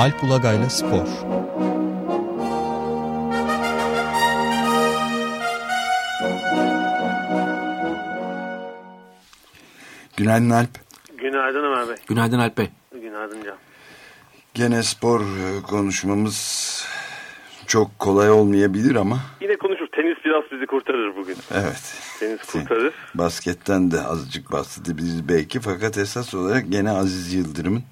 Alp Ulagay'la Spor Günaydın Alp. Günaydın Ömer Bey. Günaydın Alp Bey. Günaydın Can. Gene spor e, konuşmamız çok kolay olmayabilir ama. Yine konuşur. Tenis biraz bizi kurtarır bugün. Evet. Tenis kurtarır. Basketten de azıcık bahsedebiliriz belki fakat esas olarak gene Aziz Yıldırım'ın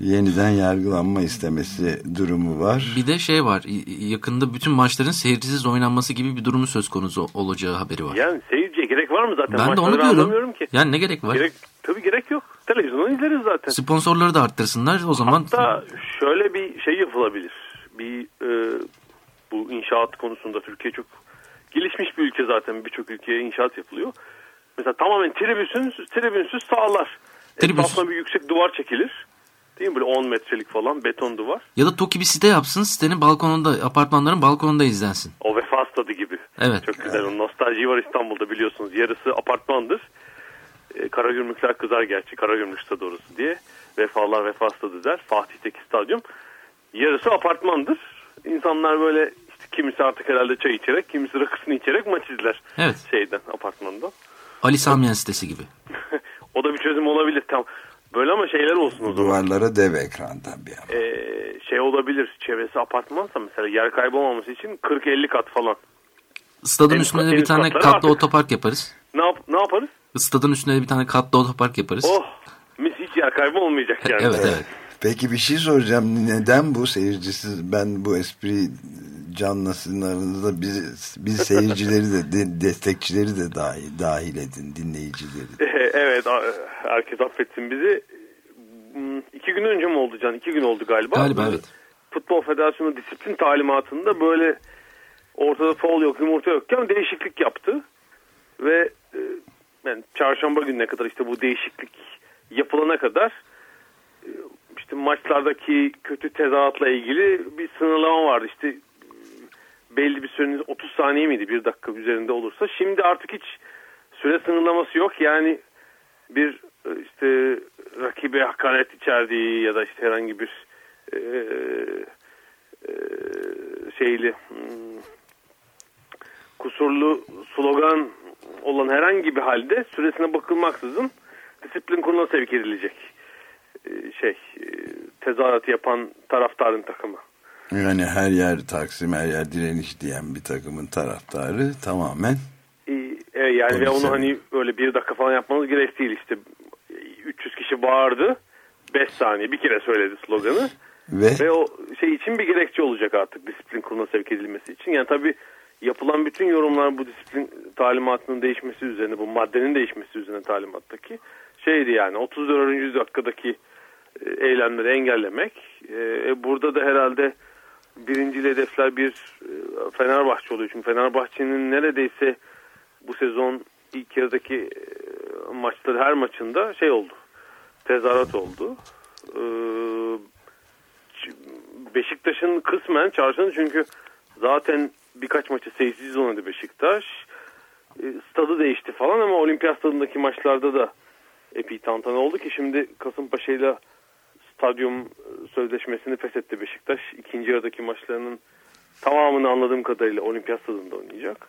yeniden yargılanma istemesi durumu var. Bir de şey var yakında bütün maçların seyircisiz oynanması gibi bir durumu söz konusu olacağı haberi var. Yani seyirciye gerek var mı zaten? Ben de onu diyorum. Ki. Yani ne gerek var? Gerek, tabii gerek yok. Televizyondan izleriz zaten. Sponsorları da arttırsınlar o zaman. Hatta şöyle bir şey yapılabilir. Bir e, bu inşaat konusunda Türkiye çok gelişmiş bir ülke zaten. Birçok ülkeye inşaat yapılıyor. Mesela tamamen tribünsüz, tribünsüz sahalar. Tribünsüz. Etrafına bir yüksek duvar çekilir. Değil mi? Böyle 10 metrelik falan beton duvar. Ya da TOKİ bir site yapsın. Sitenin balkonunda, apartmanların balkonunda izlensin. O vefa stadı gibi. Evet. Çok güzel. O nostalji var İstanbul'da biliyorsunuz. Yarısı apartmandır. E, Karagümrükler kızar gerçi. Karagümrük stadı orası diye. Vefalar vefa stadı der. Fatih'teki stadyum. Yarısı apartmandır. İnsanlar böyle işte kimisi artık herhalde çay içerek, kimisi rakısını içerek maç izler. Evet. Şeyden, apartmandan. Ali Samiyen sitesi gibi. o da bir çözüm olabilir. Tam Böyle ama şeyler olsun o zaman. Duvarlara dev ekran tabii. Ee, şey olabilir çevresi apartmansa mesela yer kaybolmaması için 40-50 kat falan. Stadın üstünde de bir tane katlı artık. otopark yaparız. Ne, yap ne yaparız? Stadın üstünde de bir tane katlı otopark yaparız. Oh mis hiç yer kaybı olmayacak yani. evet evet. Peki bir şey soracağım. Neden bu seyircisiz? Ben bu espri Can'la sizin aranızda biz, biz seyircileri de, de destekçileri de dahil, dahil edin dinleyicileri. Evet herkes affetsin bizi. Hmm, iki gün önce mi oldu Can? İki gün oldu galiba. Galiba evet. Futbol Federasyonu disiplin talimatında böyle ortada foul yok yumurta yokken değişiklik yaptı. Ve e, yani çarşamba gününe kadar işte bu değişiklik yapılana kadar e, işte maçlardaki kötü tezahüratla ilgili bir sınırlama vardı. İşte belli bir süreniz 30 saniye miydi bir dakika üzerinde olursa. Şimdi artık hiç süre sınırlaması yok. Yani bir e, işte rakibe hakaret içerdiği ya da işte herhangi bir e, e, şeyli hmm, kusurlu slogan olan herhangi bir halde süresine bakılmaksızın disiplin kuruluna sevk edilecek e, şey e, tezahürat yapan taraftarın takımı. Yani her yer Taksim, her yer direniş diyen bir takımın taraftarı tamamen. Ee, yani ve onu hani öyle bir dakika falan yapmanız gerek değil işte. 300 kişi bağırdı. 5 saniye bir kere söyledi sloganı. Ve? ve o şey için bir gerekçe olacak artık disiplin kuruluna sevk edilmesi için. Yani tabii yapılan bütün yorumlar bu disiplin talimatının değişmesi üzerine, bu maddenin değişmesi üzerine talimattaki şeydi yani 34. dakikadaki e, eylemleri engellemek. Ee, burada da herhalde birinci hedefler bir e, Fenerbahçe oluyor. Çünkü Fenerbahçe'nin neredeyse bu sezon ilk yarıdaki e, maçları her maçında şey oldu. Tezahürat oldu. E, Beşiktaş'ın kısmen çarşını çünkü zaten birkaç maçı seyirsiz oynadı Beşiktaş. Stadı değişti falan ama olimpiyat stadındaki maçlarda da epey tantana oldu ki şimdi Kasımpaşa ile stadyum e, sözleşmesini feshetti Beşiktaş. İkinci yarıdaki maçlarının tamamını anladığım kadarıyla olimpiyat stadında oynayacak.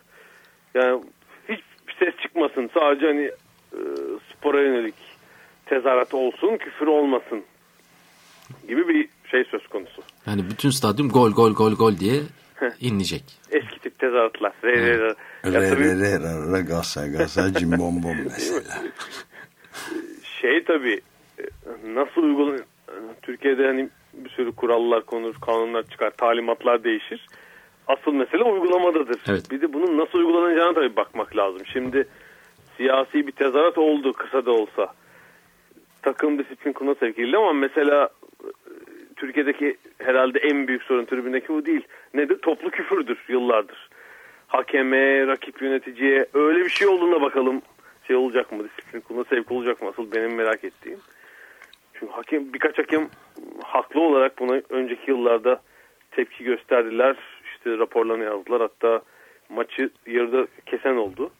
Yani hiç ses çıkmasın. Sadece hani e, spora yönelik tezahürat olsun, küfür olmasın gibi bir şey söz konusu. Yani bütün stadyum gol gol gol gol diye inleyecek. Eski tip tezahüratlar. Re re re. Re re re re gasa gasa cimbombom mesela. Şey tabii e, nasıl uygulanıyor Türkiye'de hani bir sürü kurallar konur, kanunlar çıkar, talimatlar değişir. Asıl mesele uygulamadadır. Evet. Bir de bunun nasıl uygulanacağına tabii bakmak lazım. Şimdi siyasi bir tezahürat oldu kısa da olsa. Takım disiplin kuruluna sevk edildi ama mesela Türkiye'deki herhalde en büyük sorun tribündeki bu değil. Nedir? Toplu küfürdür yıllardır. Hakeme, rakip yöneticiye öyle bir şey olduğunda bakalım şey olacak mı? Disiplin kuruluna sevk olacak mı? Asıl benim merak ettiğim. Çünkü hakem birkaç hakem haklı olarak buna önceki yıllarda tepki gösterdiler. İşte raporlarını yazdılar. Hatta maçı yarıda kesen oldu.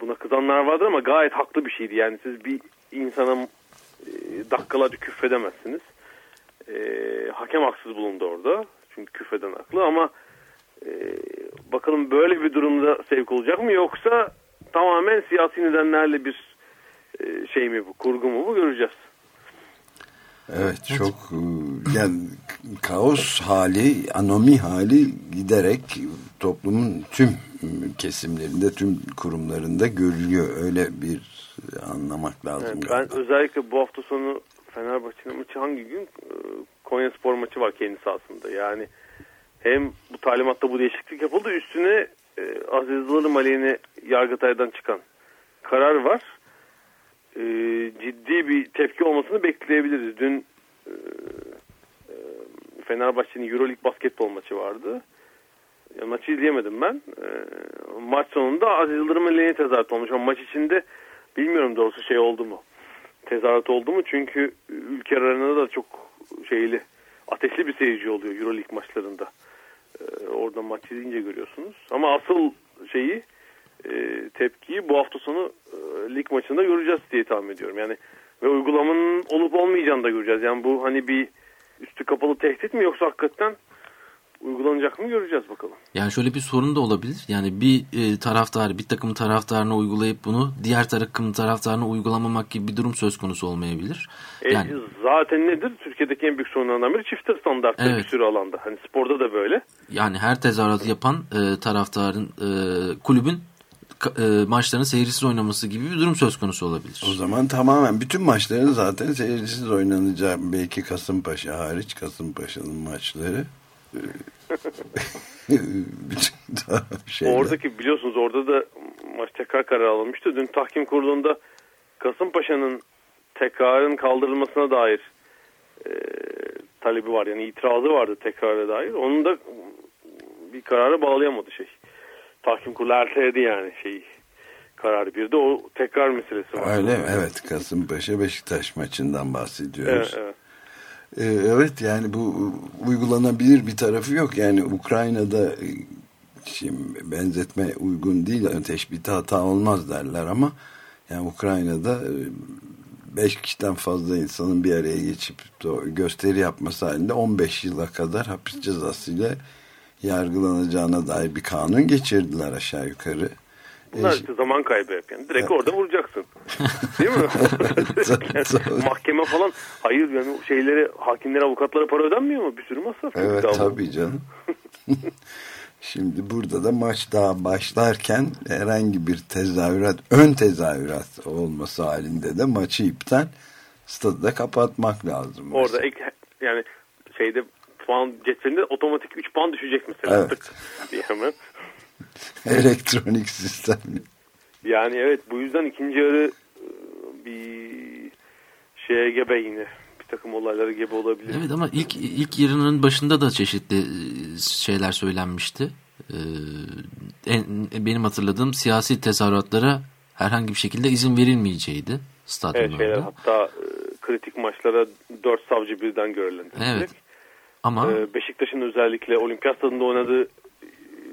Buna kızanlar vardı ama gayet haklı bir şeydi. Yani siz bir insana e, dakikalarca küfredemezsiniz. E, hakem haksız bulundu orada. Çünkü küfeden haklı ama e, bakalım böyle bir durumda sevk olacak mı yoksa tamamen siyasi nedenlerle bir e, şey mi bu kurgu mu bu göreceğiz. Evet çok e, yani kaos hali, anomi hali giderek toplumun tüm kesimlerinde, tüm kurumlarında görülüyor. Öyle bir anlamak lazım. Evet, ben özellikle bu hafta sonu Fenerbahçe'nin maçı hangi gün? E, Konya Spor maçı var kendi sahasında. Yani hem bu talimatta bu değişiklik yapıldı üstüne e, Aziz Yıldırım aleyhine Yargıtay'dan çıkan karar var. E, ciddi bir tepki olmasını bekleyebiliriz. Dün e, e, Fenerbahçe'nin Euroleague basketbol maçı vardı. Ya, maçı izleyemedim ben. E, maç sonunda Aziz Yıldırım aleyhine tezahürat olmuş. Ama maç içinde bilmiyorum doğrusu şey oldu mu? Tezahürat oldu mu? Çünkü ülke arenada da çok şeyli ateşli bir seyirci oluyor Euroleague maçlarında. Ee, orada maç izleyince görüyorsunuz. Ama asıl şeyi e, tepkiyi bu hafta sonu e, lig maçında göreceğiz diye tahmin ediyorum. Yani ve uygulamanın olup olmayacağını da göreceğiz. Yani bu hani bir üstü kapalı tehdit mi yoksa hakikaten uygulanacak mı göreceğiz bakalım. Yani şöyle bir sorun da olabilir. Yani bir e, taraftar, bir takım taraftarına uygulayıp bunu diğer takım taraftarına uygulamamak gibi bir durum söz konusu olmayabilir. E, yani, zaten nedir? Türkiye'deki en büyük sorunlardan biri çift standartları evet. bir sürü alanda. Hani sporda da böyle. Yani her tezahüratı yapan e, taraftarın, e, kulübün e, maçların seyircisiz oynaması gibi bir durum söz konusu olabilir. O zaman tamamen bütün maçların zaten seyircisiz oynanacağı belki Kasımpaşa hariç Kasımpaşa'nın maçları Oradaki biliyorsunuz orada da maç tekrar karar alınmıştı. Dün tahkim kurulunda Kasımpaşa'nın tekrarın kaldırılmasına dair e, talebi var. Yani itirazı vardı tekrara dair. Onun da bir kararı bağlayamadı şey. Tahkim kurulu erteledi yani şeyi kararı. Bir de o tekrar meselesi var. Öyle mi? Evet. Kasımpaşa Beşiktaş maçından bahsediyoruz. Evet, evet. Ee, evet yani bu uygulanabilir bir tarafı yok. Yani Ukrayna'da e, şimdi benzetme uygun değil. Yani teşbihte hata olmaz derler ama yani Ukrayna'da e, beş kişiden fazla insanın bir araya geçip gösteri yapması halinde 15 yıla kadar hapis cezasıyla yargılanacağına dair bir kanun geçirdiler aşağı yukarı. Bunlar işte zaman kaybı hep yani. Direkt orada vuracaksın. Değil mi? yani mahkeme falan. Hayır yani şeyleri hakimlere avukatlara para ödenmiyor mu? Bir sürü masraf. Evet tabii canım. Şimdi burada da maç daha başlarken herhangi bir tezahürat, ön tezahürat olması halinde de maçı iptal stadı da kapatmak lazım. Orada ek, yani şeyde puan cetvelinde otomatik 3 puan düşecek mesela. Evet. Tık diye hemen. Elektronik sistem. Yani evet bu yüzden ikinci yarı e, bir şeye gebe yine bir takım olaylara gebe olabilir. Evet ama ilk ilk yarının başında da çeşitli e, şeyler söylenmişti. Ee, en, benim hatırladığım siyasi tezahüratlara herhangi bir şekilde izin verilmeyeceğiydi stadyumlarda. Evet şeyler, hatta e, kritik maçlara dört savcı birden görevlendirilecek. Evet. Ama ee, Beşiktaş'ın özellikle olimpiyat stadında oynadığı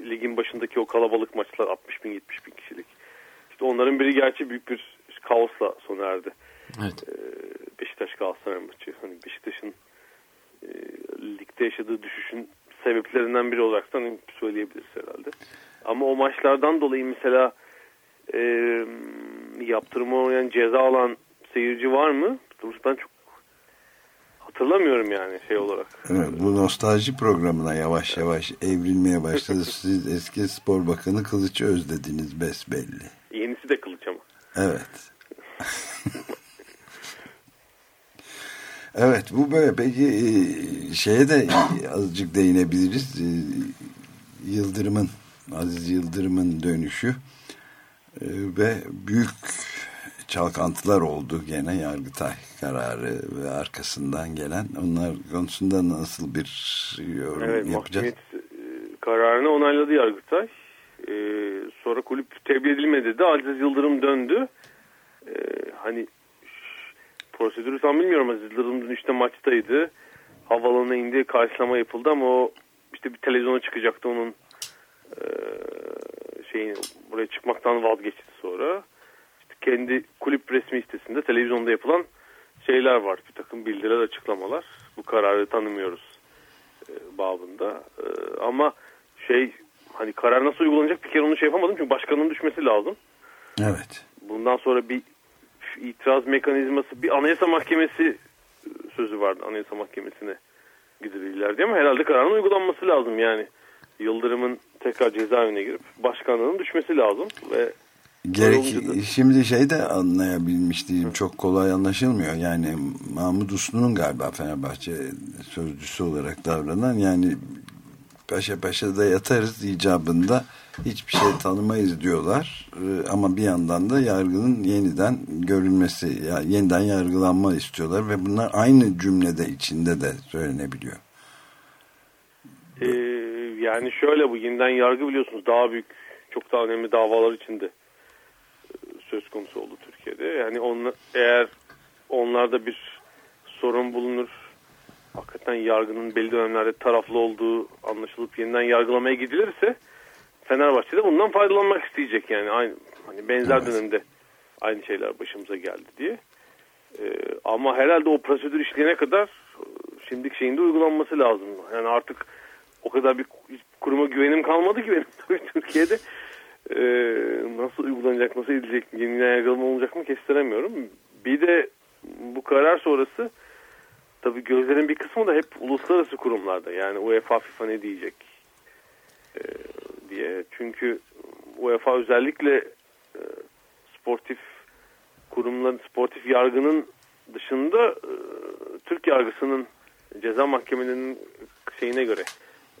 ligin başındaki o kalabalık maçlar 60 bin 70 bin kişilik. İşte onların biri gerçi büyük bir kaosla sona erdi. Evet. Ee, Beşiktaş Galatasaray maçı. Hani Beşiktaş'ın e, ligde yaşadığı düşüşün sebeplerinden biri olarak hani söyleyebiliriz herhalde. Ama o maçlardan dolayı mesela e, yaptırma oynayan ceza alan seyirci var mı? Doğrusu ben çok hatırlamıyorum yani şey olarak. Evet, bu nostalji programına yavaş yavaş evrilmeye başladı. Siz eski spor bakanı Kılıç'ı özlediniz besbelli. Yenisi de Kılıç ama. Evet. evet bu böyle peki e, şeye de azıcık değinebiliriz. E, Yıldırım'ın Aziz Yıldırım'ın dönüşü e, ve büyük çalkantılar oldu gene Yargıtay kararı ve arkasından gelen. Onlar konusunda nasıl bir yorum evet, yapacağız? Evet, kararını onayladı Yargıtay. Ee, sonra kulüp tebliğ edilmedi de Aziz Yıldırım döndü. Ee, hani prosedürü tam bilmiyorum. Aziz Yıldırım dün işte maçtaydı. Havalanına indi, karşılama yapıldı ama o işte bir televizyona çıkacaktı onun e, şeyin buraya çıkmaktan vazgeçti sonra kendi kulüp resmi sitesinde televizyonda yapılan şeyler var. Bir takım bildiriler açıklamalar. Bu kararı tanımıyoruz e, babında. E, ama şey hani karar nasıl uygulanacak bir kere onu şey yapamadım. Çünkü başkanın düşmesi lazım. Evet. Bundan sonra bir itiraz mekanizması bir anayasa mahkemesi sözü vardı. Anayasa mahkemesine gidebilirler diye ama herhalde kararın uygulanması lazım yani. Yıldırım'ın tekrar cezaevine girip başkanlığının düşmesi lazım ve Gerek şimdi şey de anlayabilmiş değilim. Çok kolay anlaşılmıyor. Yani Mahmut Uslu'nun galiba Fenerbahçe sözcüsü olarak davranan yani paşa paşa da yatarız icabında hiçbir şey tanımayız diyorlar. Ee, ama bir yandan da yargının yeniden görülmesi, yani yeniden yargılanma istiyorlar ve bunlar aynı cümlede içinde de söylenebiliyor. Ee, yani şöyle bu yeniden yargı biliyorsunuz daha büyük, çok daha önemli davalar içinde söz konusu oldu Türkiye'de. Yani onla, eğer onlarda bir sorun bulunur, hakikaten yargının belli dönemlerde taraflı olduğu anlaşılıp yeniden yargılamaya gidilirse Fenerbahçe de bundan faydalanmak isteyecek yani aynı hani benzer evet. dönemde aynı şeyler başımıza geldi diye. Ee, ama herhalde o prosedür işleyene kadar şimdiki şeyin de uygulanması lazım. Yani artık o kadar bir kuruma güvenim kalmadı ki benim Türkiye'de. Ee, nasıl uygulanacak, nasıl edilecek, yeniden yargılama olacak mı kestiremiyorum. Bir de bu karar sonrası tabii gözlerin bir kısmı da hep uluslararası kurumlarda. Yani UEFA, FIFA ne diyecek e, diye. Çünkü UEFA özellikle e, sportif kurumların, sportif yargının dışında e, Türk yargısının ceza mahkemelerinin şeyine göre,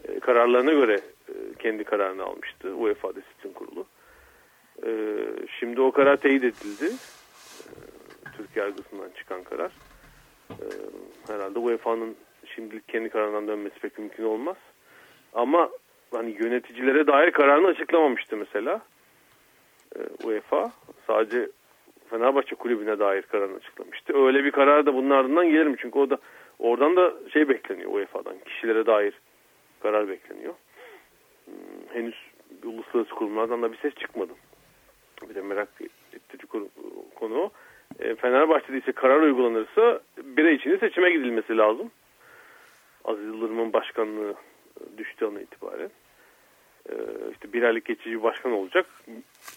e, kararlarına göre e, kendi kararını almıştı UEFA Disiplin Kurulu. E, şimdi o karar teyit edildi. E, Türk yargısından çıkan karar. E, herhalde UEFA'nın şimdilik kendi kararından dönmesi pek mümkün olmaz. Ama hani yöneticilere dair kararını açıklamamıştı mesela e, UEFA. Sadece Fenerbahçe kulübüne dair kararını açıklamıştı. Öyle bir karar da bunun ardından gelir mi? Çünkü o da oradan da şey bekleniyor UEFA'dan. Kişilere dair karar bekleniyor. Henüz uluslararası kurumlardan da bir ses çıkmadı. Bir de merak ettiği konu o. E, Fenerbahçe'de ise karar uygulanırsa bir ay içinde seçime gidilmesi lazım. Aziz Yıldırım'ın başkanlığı düştü ana itibaren. E, işte bir aylık geçici başkan olacak.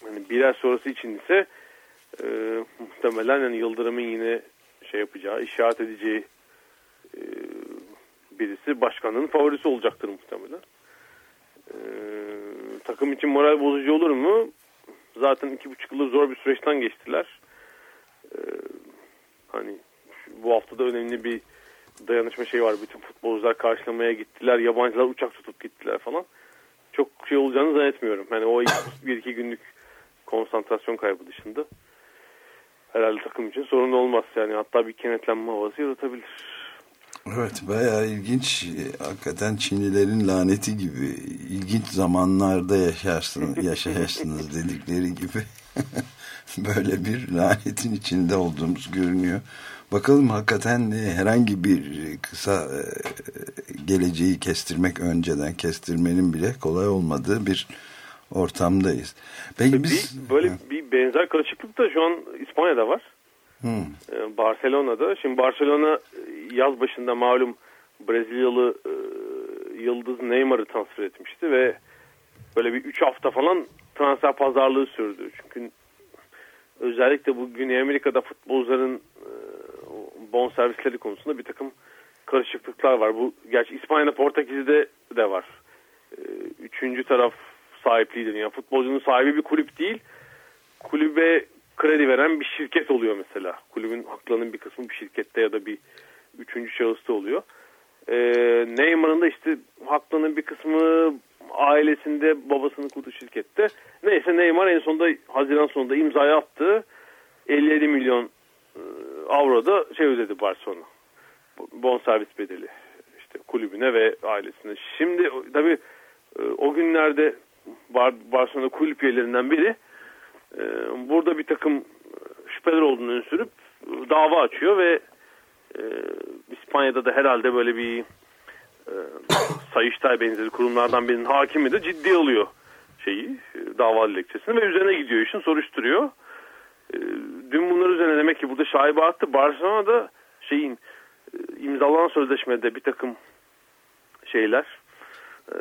Yani bir ay sonrası için ise e, muhtemelen yani Yıldırım'ın yine şey yapacağı, işaret edeceği e, birisi başkanlığın favorisi olacaktır muhtemelen. E, takım için moral bozucu olur mu? Zaten iki buçuk yıldır zor bir süreçten geçtiler. E, hani bu haftada önemli bir dayanışma şey var. Bütün futbolcular karşılamaya gittiler. Yabancılar uçak tutup gittiler falan. Çok şey olacağını zannetmiyorum. Hani o bir iki günlük konsantrasyon kaybı dışında herhalde takım için sorun olmaz. Yani hatta bir kenetlenme havası yaratabilir. Evet bayağı ilginç. Hakikaten Çinlilerin laneti gibi ilginç zamanlarda yaşarsın, yaşayarsınız dedikleri gibi böyle bir lanetin içinde olduğumuz görünüyor. Bakalım hakikaten herhangi bir kısa e, geleceği kestirmek önceden kestirmenin bile kolay olmadığı bir ortamdayız. Peki biz bir, böyle bir benzer karışıklık da şu an İspanya'da var. Hmm. Barcelona'da. Şimdi Barcelona e, yaz başında malum Brezilyalı e, yıldız Neymar'ı transfer etmişti ve böyle bir 3 hafta falan transfer pazarlığı sürdü. Çünkü özellikle bu Güney Amerika'da futbolcuların e, bon servisleri konusunda bir takım karışıklıklar var. Bu gerçi İspanya'da Portekiz'de de var. Üçüncü taraf sahipliği deniyor. Yani futbolcunun sahibi bir kulüp değil. Kulübe kredi veren bir şirket oluyor mesela. Kulübün haklarının bir kısmı bir şirkette ya da bir üçüncü şahısta oluyor. Ee, Neymar'ın da işte haklarının bir kısmı ailesinde babasının kurduğu şirkette. Neyse Neymar en sonunda Haziran sonunda imzayı attı. 57 milyon e, avro şey ödedi Barcelona. Bon servis bedeli işte kulübüne ve ailesine. Şimdi tabii e, o günlerde Bar Barcelona kulüp üyelerinden biri e, burada bir takım şüpheler olduğunu ön sürüp dava açıyor ve e, İspanya'da da herhalde böyle bir e, Sayıştay benzeri kurumlardan birinin hakimi de ciddi alıyor şeyi e, dava dilekçesini ve üzerine gidiyor işin soruşturuyor. E, dün bunlar üzerine demek ki burada şaibe attı. Barcelona'da şeyin e, imzalanan sözleşmede bir takım şeyler e,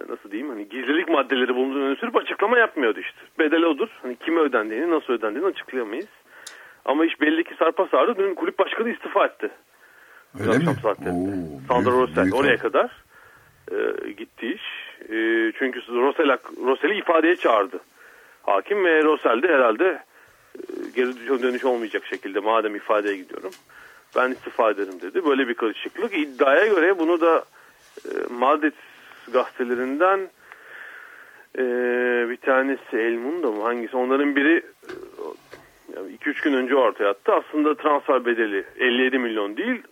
nasıl diyeyim hani gizlilik maddeleri bulunduğunu sürüp açıklama yapmıyordu işte. Bedel odur. Hani kime ödendiğini nasıl ödendiğini açıklayamayız. Ama iş belli ki sarpa sardı. Dün kulüp başkanı istifa etti. Öyle mi? Sandro Rosel oraya kadar e, gitti iş. E, çünkü Rosel, Rosel'i ifadeye çağırdı. Hakim ve Rosel de herhalde e, geri dönüş olmayacak şekilde madem ifadeye gidiyorum ben istifa ederim dedi. Böyle bir karışıklık. İddiaya göre bunu da e, Madrid gazetelerinden e, bir tanesi El Mundo mu hangisi onların biri 2-3 e, gün önce ortaya attı. Aslında transfer bedeli 57 milyon değil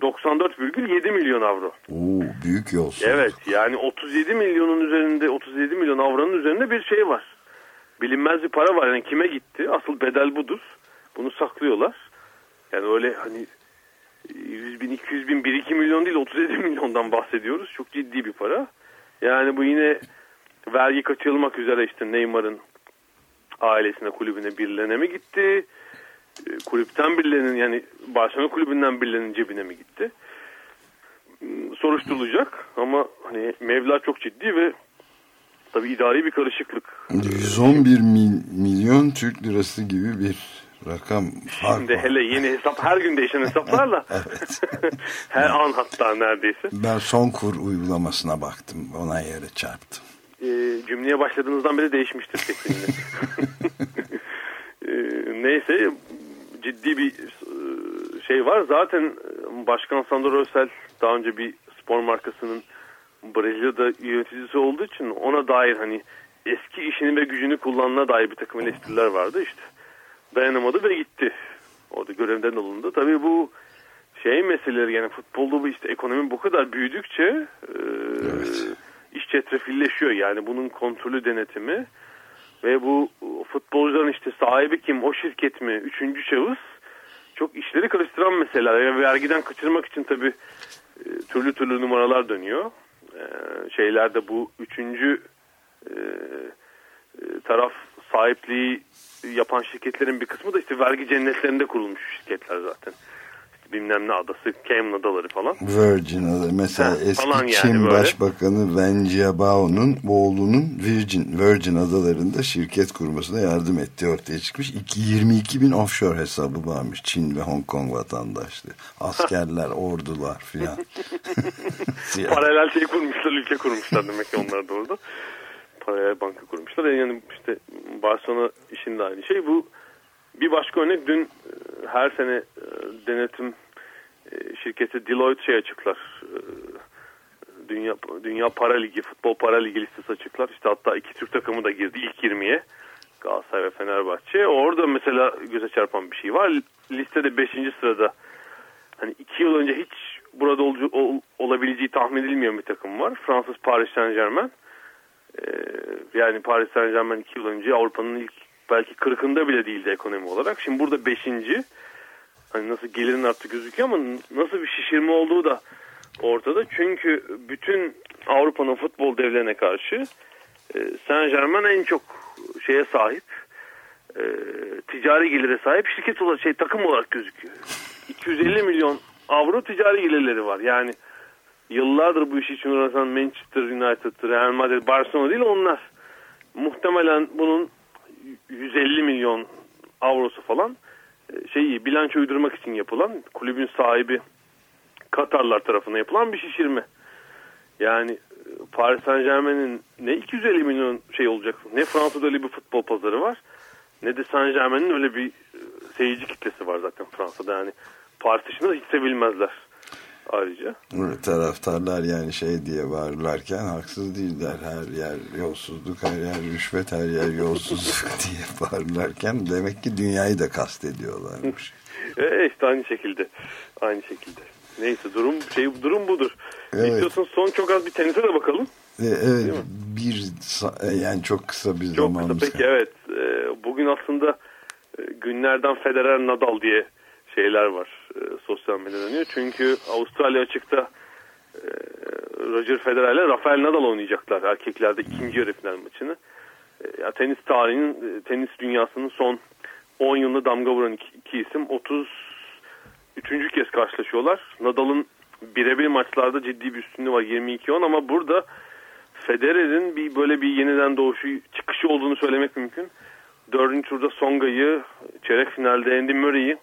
94,7 milyon avro. Oo, büyük yolsuzluk. Evet yani 37 milyonun üzerinde 37 milyon avronun üzerinde bir şey var. Bilinmez bir para var. Yani kime gitti? Asıl bedel budur. Bunu saklıyorlar. Yani öyle hani 100 bin, 200 bin, 1-2 milyon değil 37 milyondan bahsediyoruz. Çok ciddi bir para. Yani bu yine vergi kaçırılmak üzere işte Neymar'ın ailesine, kulübüne birilerine mi gitti? E, kulüpten birilerinin yani Barcelona kulübünden birilerinin cebine mi gitti? Hmm, soruşturulacak ama hani mevla çok ciddi ve tabii idari bir karışıklık. 111 mil, milyon Türk lirası gibi bir rakam Şimdi var. hele yeni hesap her gün değişen hesaplarla her an hatta neredeyse. Ben son kur uygulamasına baktım ona yere çarptım. E, cümleye başladığınızdan beri değişmiştir kesinlikle. e, neyse ciddi bir e, şey var. Zaten e, Başkan Sandro Rosel daha önce bir spor markasının Brezilya'da yöneticisi olduğu için ona dair hani eski işini ve gücünü kullanına dair bir takım eleştiriler vardı işte dayanamadı ve gitti. Orada görevden alındı. Tabii bu şey meseleleri yani futbolda bu işte ekonomi bu kadar büyüdükçe e, evet. iş çetrefilleşiyor. Yani bunun kontrolü denetimi ve bu futbolcuların işte sahibi kim o şirket mi üçüncü şahıs çok işleri karıştıran meseleler. Yani vergiden kaçırmak için tabii e, türlü türlü numaralar dönüyor. E, şeylerde bu üçüncü e, e taraf sahipliği yapan şirketlerin bir kısmı da işte vergi cennetlerinde kurulmuş şirketler zaten. İşte bilmem ne adası, Cayman adaları falan. Virgin adaları. Mesela ha, eski yani Çin böyle. Başbakanı Wen Jiabao'nun oğlunun Virgin, Virgin adalarında şirket kurmasına yardım ettiği ortaya çıkmış. 22 bin offshore hesabı varmış Çin ve Hong Kong vatandaşlığı. Askerler, ordular filan. Paralel şey kurmuşlar, ülke kurmuşlar demek ki onlar da orada paralel banka kurmuşlar. Yani işte Barcelona işinde aynı şey. Bu bir başka örnek dün e, her sene e, denetim e, şirketi Deloitte şey açıklar. Dünya Dünya Para Ligi, Futbol Para Ligi listesi açıklar. İşte hatta iki Türk takımı da girdi ilk 20'ye. Galatasaray ve Fenerbahçe. Orada mesela göze çarpan bir şey var. Listede 5. sırada hani 2 yıl önce hiç burada ol, ol, olabileceği tahmin edilmeyen bir takım var. Fransız Paris Saint Germain. Ee, yani Paris Saint Germain iki yıl önce Avrupa'nın ilk belki kırkında bile değildi ekonomi olarak. Şimdi burada beşinci. Hani nasıl gelirin arttı gözüküyor ama nasıl bir şişirme olduğu da ortada. Çünkü bütün Avrupa'nın futbol devlerine karşı e, Saint Germain en çok şeye sahip e, ticari gelire sahip şirket olarak şey takım olarak gözüküyor. 250 milyon avro ticari gelirleri var. Yani yıllardır bu iş için uğraşan Manchester United, Real Madrid, Barcelona değil onlar. Muhtemelen bunun 150 milyon avrosu falan e, şeyi bilanço uydurmak için yapılan kulübün sahibi Katarlar tarafından yapılan bir şişirme. Yani e, Paris Saint Germain'in ne 250 milyon şey olacak ne Fransa'da öyle bir futbol pazarı var ne de Saint Germain'in öyle bir e, seyirci kitlesi var zaten Fransa'da yani Paris dışında hiç sevilmezler ayrıca. Evet, taraftarlar yani şey diye bağırırlarken haksız değiller. Her yer yolsuzluk, her yer rüşvet, her yer yolsuzluk diye bağırırlarken demek ki dünyayı da kastediyorlarmış. e, işte aynı şekilde. Aynı şekilde. Neyse durum şey durum budur. Evet. İstiyorsan son çok az bir tenise de bakalım. E, evet bir e, yani çok kısa bir çok zamanımız. Çok kısa peki evet. E, bugün aslında günlerden Federer Nadal diye şeyler var sosyal medyada dönüyor. Çünkü Avustralya açıkta e, Roger Federer ile Rafael Nadal oynayacaklar erkeklerde ikinci yarı final maçını. E, ya tenis tarihinin, e, tenis dünyasının son 10 yılında damga vuran iki, iki isim 33. kez karşılaşıyorlar. Nadal'ın birebir maçlarda ciddi bir üstünlüğü var 22-10 ama burada Federer'in bir böyle bir yeniden doğuşu çıkışı olduğunu söylemek mümkün. Dördüncü turda Songa'yı, çeyrek finalde Andy Murray'i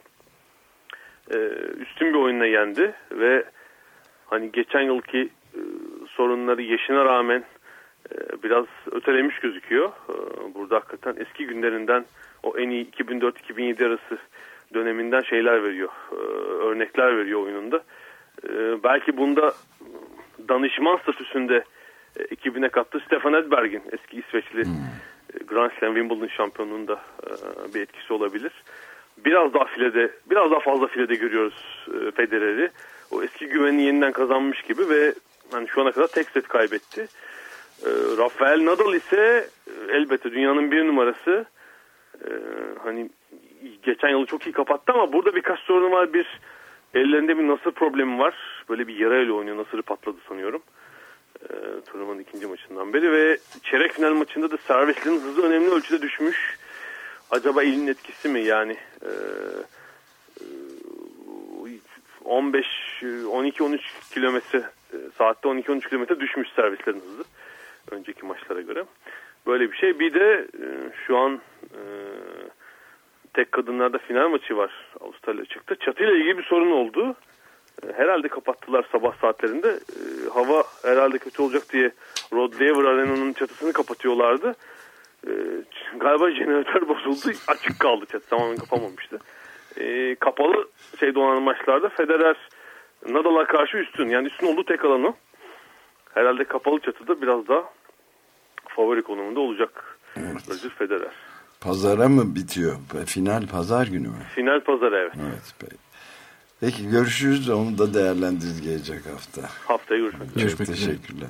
e, üstün bir oyunla yendi ve hani geçen yılki e, sorunları yaşına rağmen e, biraz ötelemiş gözüküyor. E, burada hakikaten eski günlerinden o en iyi 2004-2007 arası döneminden şeyler veriyor. E, örnekler veriyor oyununda. E, belki bunda danışman statüsünde ekibine kattığı Stefan Edberg'in eski İsveçli hmm. Grand Slam Wimbledon şampiyonluğunda bir etkisi olabilir. Biraz daha filede, biraz daha fazla filede görüyoruz e, Federer'i. O eski güvenini yeniden kazanmış gibi ve hani şu ana kadar tek set kaybetti. E, Rafael Nadal ise e, elbette dünyanın bir numarası. Hani geçen yılı çok iyi kapattı ama burada birkaç sorunu var. Bir ellerinde bir nasır problemi var. Böyle bir yara ile oynuyor. Nasırı patladı sanıyorum turnuvanın ikinci maçından beri ve çeyrek final maçında da servislerin hızı önemli ölçüde düşmüş. Acaba elin etkisi mi yani e, 15 12-13 kilometre e, saatte 12-13 kilometre düşmüş servislerin hızı önceki maçlara göre. Böyle bir şey. Bir de e, şu an e, tek kadınlarda final maçı var Avustralya çıktı. Çatıyla ilgili bir sorun oldu. E, herhalde kapattılar sabah saatlerinde. E, hava herhalde kötü olacak diye Rod Laver Arena'nın çatısını kapatıyorlardı. E, galiba jeneratör bozuldu. Açık kaldı çatı. Tamamen kapamamıştı. E, kapalı şey olan maçlarda Federer Nadal'a karşı üstün. Yani üstün olduğu tek alanı. Herhalde kapalı çatıda biraz daha favori konumunda olacak evet. Roger Federer. Pazara mı bitiyor? Final pazar günü mü? Final pazar evet. Evet. Peki. Peki görüşürüz. Onu da değerlendiririz gelecek hafta. Haftaya görüşmek üzere. Görüşmek teşekkürler.